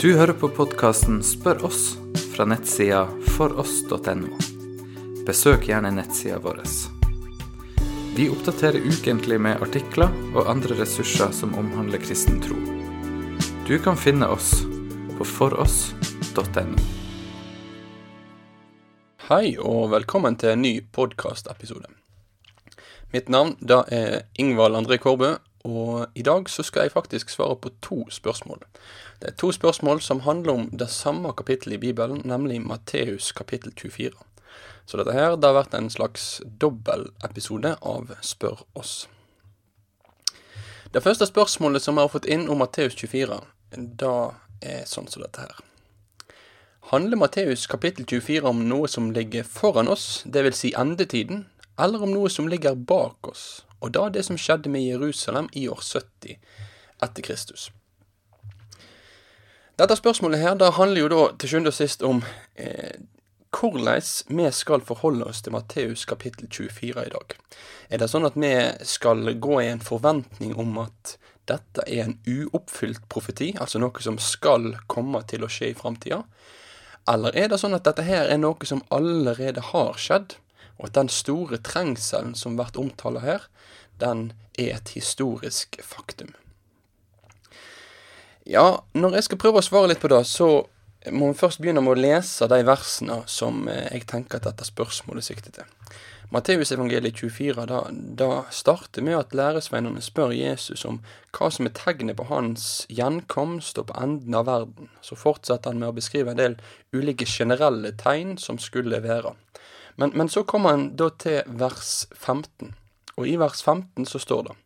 Du hører på podkasten Spør oss fra nettsida foross.no. Besøk gjerne nettsida vår. Vi oppdaterer ukentlig med artikler og andre ressurser som omhandler kristen tro. Du kan finne oss på foross.no. Hei og velkommen til en ny podkastepisode. Mitt navn da er Ingvald André Kårbø, og i dag så skal jeg faktisk svare på to spørsmål. Det er to spørsmål som handler om det samme kapittelet i Bibelen, nemlig Matteus kapittel 24. Så dette her det har vært en slags dobbeltepisode av Spør oss. Det første spørsmålet som jeg har fått inn om Matteus 24, da er sånn som dette her. Handler Matteus kapittel 24 om noe som ligger foran oss, dvs. Si endetiden, eller om noe som ligger bak oss, og da det som skjedde med Jerusalem i år 70 etter Kristus? Dette spørsmålet her, da handler jo da til sjuende og sist om eh, hvordan vi skal forholde oss til Matteus kapittel 24 i dag. Er det sånn at vi skal gå i en forventning om at dette er en uoppfylt profeti, altså noe som skal komme til å skje i framtida? Eller er det sånn at dette her er noe som allerede har skjedd, og at den store trengselen som blir omtalt her, den er et historisk faktum? Ja, når jeg skal prøve å svare litt på det, så må vi først begynne med å lese de versene som eh, jeg tenker at dette spørsmålet sikter til. Matteusevangeliet 24 da, da starter med at læresveinene spør Jesus om hva som er tegnet på hans gjenkomst og på enden av verden. Så fortsetter han med å beskrive en del ulike generelle tegn som skulle være. Men, men så kommer han da til vers 15, og i vers 15 så står det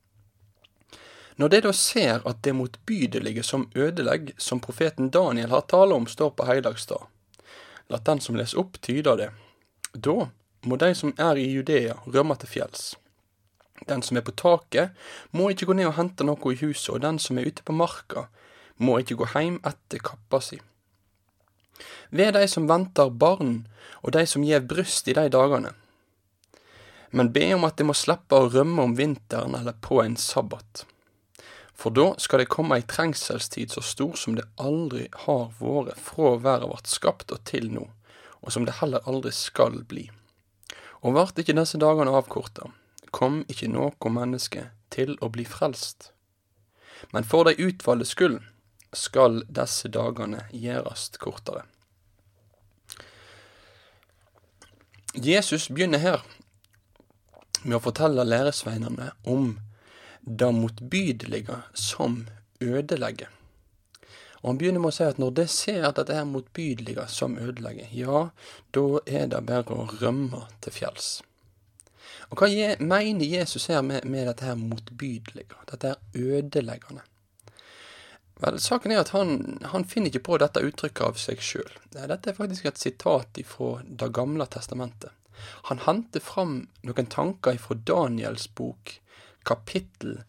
når de da ser at det motbydelige som ødelegg, som profeten Daniel har tale om, står på heilagsdag, la den som leser opp, tyde det. Da må de som er i Judea, rømme til fjells. Den som er på taket, må ikke gå ned og hente noe i huset, og den som er ute på marka, må ikke gå heim etter kappa si. Ved de som venter barn, og de som gjev bryst i de dagene. Men be om at de må slippe å rømme om vinteren eller på en sabbat. For da skal det komme ei trengselstid så stor som det aldri har vært fra verden vart skapt og til nå, og som det heller aldri skal bli. Og vart ikke disse dagene avkorta, kom ikke noe menneske til å bli frelst. Men for de utvalgte skyld skal disse dagene gjøres kortere. Jesus begynner her med å fortelle læresveinene om det motbydelige som ødelegger. Og Han begynner med å si at når de ser at dette er motbydelige som ødelegger, ja, da er det bare å rømme til fjells. Og Hva mener Jesus her med, med dette her motbydelige, dette her ødeleggende? Vel, Saken er at han, han finner ikke på dette uttrykket av seg sjøl. Dette er faktisk et sitat fra Det gamle testamentet. Han henter fram noen tanker fra Daniels bok, kapittel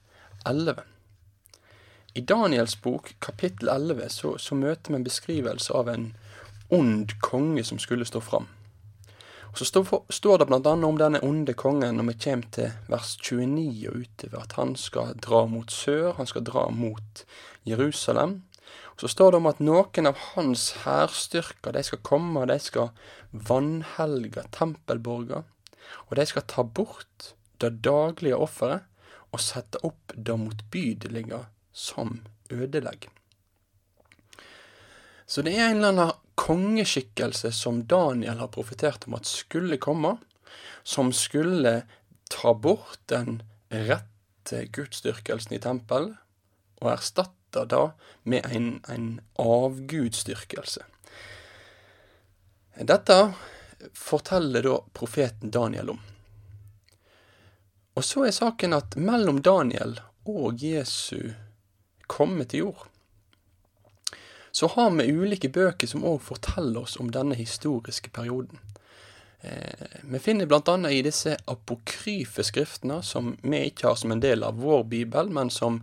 11. I Daniels bok, kapittel 11, så, så møter vi en beskrivelse av en ond konge som skulle stå fram. Og Så står, står det annet om denne onde kongen når vi kommer til vers 29 og utover, at han skal dra mot sør, han skal dra mot Jerusalem. Og Så står det om at noen av hans hærstyrker, de skal komme, de skal vanhelge tempelborger, og de skal ta bort det daglige offeret og sette opp det motbydelige som ødelegg. Så det er en eller annen kongeskikkelse som Daniel har profetert om at skulle komme, som skulle ta bort den rette gudsdyrkelsen i tempelet, og erstatte det med en, en avgudsdyrkelse. Dette forteller da profeten Daniel om. Og så er saken at mellom Daniel og Jesu komme til jord, så har vi ulike bøker som òg forteller oss om denne historiske perioden. Eh, vi finner annet i disse apokryfe skriftene, som vi ikke har som en del av vår bibel, men som,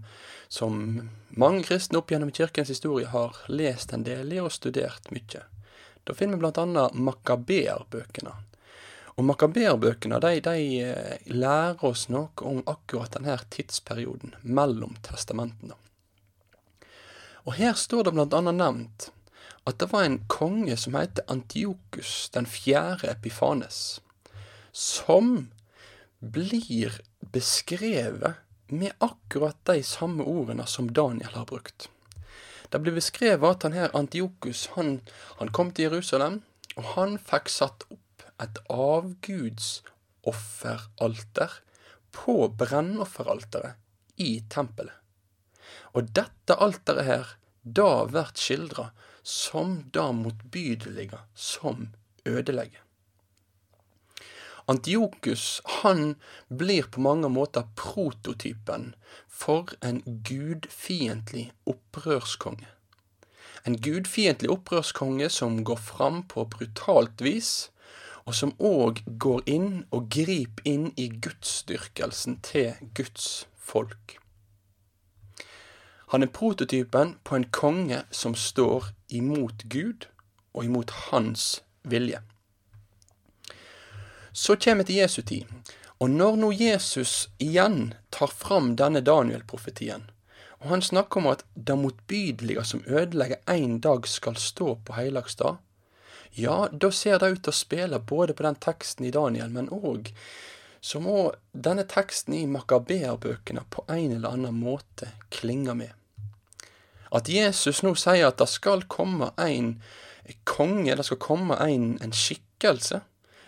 som mange kristne opp gjennom kirkens historie har lest en del i og studert mye. Da finner vi blant annet makaberbøkene, og makaberbøkene de, de eh, lærer oss noe om akkurat denne tidsperioden mellom testamentene. Og her står det blant annet nevnt at det var en konge som het Antiokus den fjerde Epifanes, som blir beskrevet med akkurat de samme ordene som Daniel har brukt. Det blir beskrevet at han her Antiokus han, han kom til Jerusalem, og han fikk satt opp et avgudsofferalter på brennofferalteret i tempelet. Og dette alteret her, da blir skildra som det motbydelige som ødelegger. Antiokus han blir på mange måter prototypen for en gudfiendtlig opprørskonge. En gudfiendtlig opprørskonge som går fram på brutalt vis, og som òg går inn og griper inn i gudsdyrkelsen til Guds folk. Han er prototypen på en konge som står imot Gud og imot hans vilje. Så kommer vi til Jesu tid. Og når nå Jesus igjen tar fram denne Daniel-profetien, og han snakker om at det motbydelige som ødelegger en dag skal stå på heilagsdag, ja, da ser det ut til å spille både på den teksten i Daniel, men òg så må denne teksten i Makabeerbøkene på en eller annen måte klinge med. At Jesus nå sier at det skal komme en konge, det skal komme en, en skikkelse,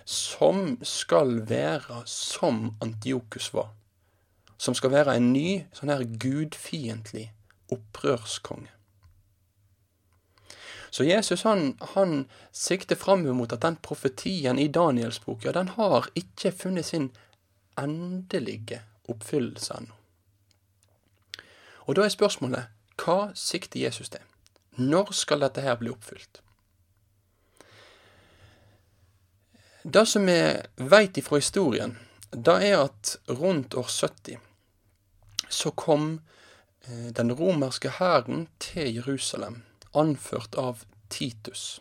som skal være som Antiokus var. Som skal være en ny, sånn her gudfiendtlig opprørskonge. Så Jesus han, han sikter fram mot at den profetien i Daniels bok, ja, den har ikke funnet sin endelige oppfyllelse ennå. Og da er spørsmålet hva sikter Jesus til? Når skal dette her bli oppfylt? Det som vi veit ifra historien, det er at rundt år 70 så kom eh, den romerske hæren til Jerusalem, anført av Titus.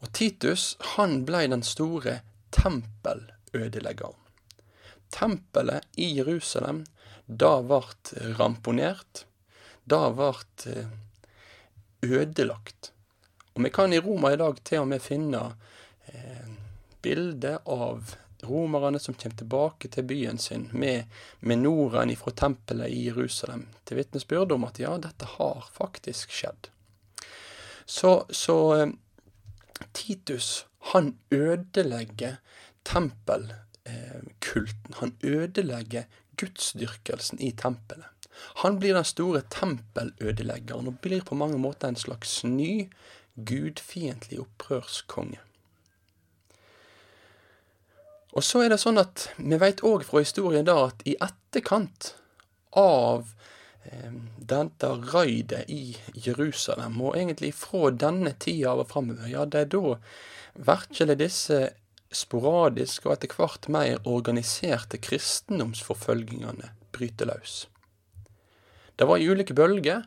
Og Titus han blei den store tempelødeleggeren. Tempelet i Jerusalem, da ble ramponert. Da vart eh, ødelagt. Og vi kan i Roma i dag til og med finne eh, bilde av romerne som kommer tilbake til byen sin med menoraen ifra tempelet i Jerusalem, til vitnesbyrd om at ja, dette har faktisk skjedd. Så, så eh, Titus, han ødelegger tempelkulten. Han ødelegger gudsdyrkelsen i tempelet. Han blir den store tempelødeleggeren og blir på mange måter en slags ny, gudfiendtlig opprørskonge. Og så er det sånn at vi veit òg fra historien da at i etterkant av eh, dette raidet i Jerusalem, og egentlig fra denne tida av og framover, ja, det er da virkelig disse sporadiske og etter hvert mer organiserte kristendomsforfølgingene bryter løs. Det var i ulike bølger,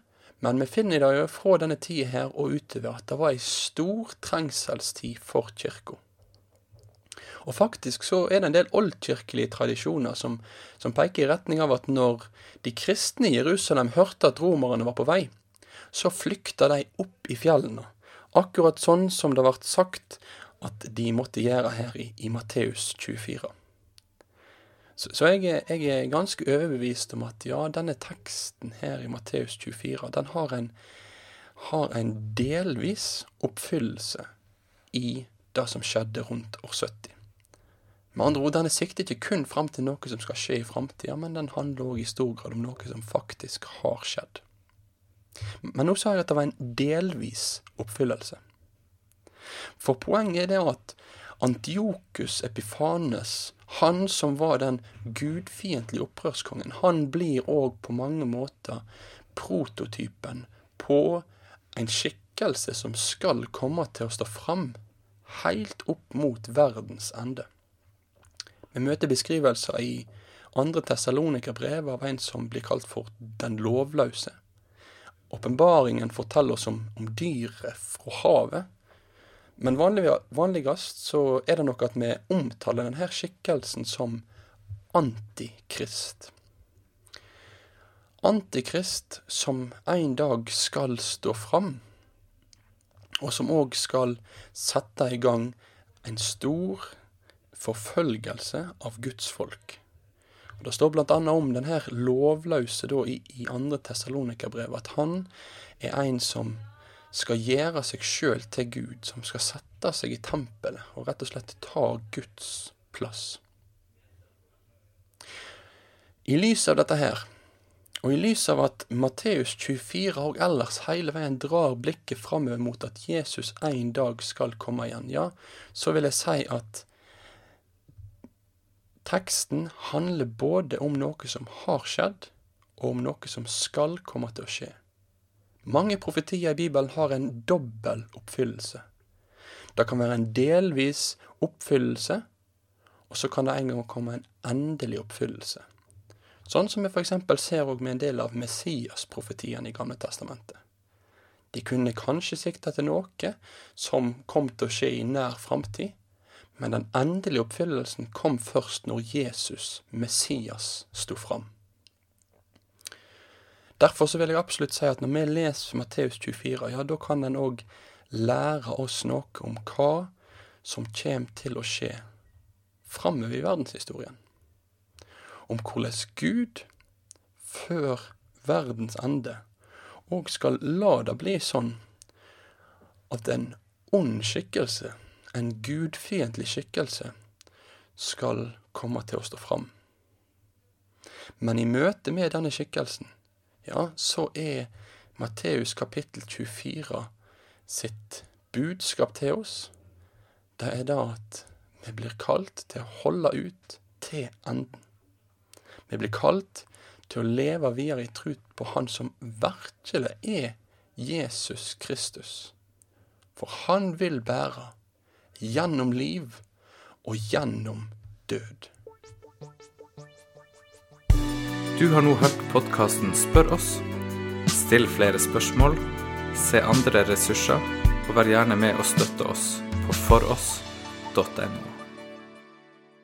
men vi finner det jo fra denne tida her og utover at det var ei stor trengselstid for kirka. Og faktisk så er det en del oldkirkelige tradisjoner som, som peker i retning av at når de kristne i Jerusalem hørte at romerne var på vei, så flykta de opp i fjellene, akkurat sånn som det ble sagt at de måtte gjøre her i, i Matteus 24. Så, så jeg, jeg, er, ganske overbevist om at ja, denne teksten her i Matteus 24, den har en, har en delvis oppfyllelse i det som skjedde rundt år 70. Med andre ord, den er siktet ikke kun fram til noe som skal skje i framtida, men den handler òg i stor grad om noe som faktisk har skjedd. Men nå sa jeg at det var en delvis oppfyllelse. For poenget er det at Antiokus Epifanes, han som var den gudfiendtlige opprørskongen, han blir òg på mange måter prototypen på en skikkelse som skal komme til å stå fram helt opp mot verdens ende. Vi møter beskrivelser i andre Tessalonika-brev av en som blir kalt for den lovløse. Åpenbaringen forteller oss om, om dyret fra havet. Men vanlig, vanligst så er det nok at vi omtaler denne skikkelsen som antikrist. antikrist som en dag skal stå fram, og som òg skal sette i gang en stor forfølgelse av Guds folk. Og Det står annet om denne lovløse da i, i andre Tessalonikerbrev, at han er en som skal gjøre seg sjøl til Gud, som skal sette seg i tempelet og rett og slett ta Guds plass. I lys av dette her, og i lys av at Matteus 24 og ellers hele veien drar blikket framover mot at Jesus en dag skal komme igjen, ja, så vil jeg si at teksten handler både om noe som har skjedd, og om noe som skal komme til å skje. Mange profetier i Bibelen har en dobbel oppfyllelse. Det kan være en delvis oppfyllelse, og så kan det en gang komme en endelig oppfyllelse. Sånn som vi f.eks. ser med en del av Messias-profetiene i Gamle testamentet. De kunne kanskje sikta til noe som kom til å skje i nær framtid, men den endelige oppfyllelsen kom først når Jesus, Messias, sto fram. Derfor så vil jeg absolutt si at når vi leser Matteus 24, ja, da kan den òg lære oss noe om hva som kommer til å skje framover i verdenshistorien. Om hvordan Gud, før verdens ende, òg skal la det bli sånn at en ond skikkelse en gudfiendtlig skikkelse skal komme til å stå fram. Men i møte med denne skikkelsen, ja, så er Matteus kapittel 24 sitt budskap til oss, det er da at vi blir kalt til å holde ut til enden. Vi blir kalt til å leve videre i tru på Han som virkelig er Jesus Kristus. For han vil bære gjennom liv og gjennom død. Du har nå hørt podkasten Spør oss. Still flere spørsmål, se andre ressurser, og vær gjerne med å støtte oss på foross.no.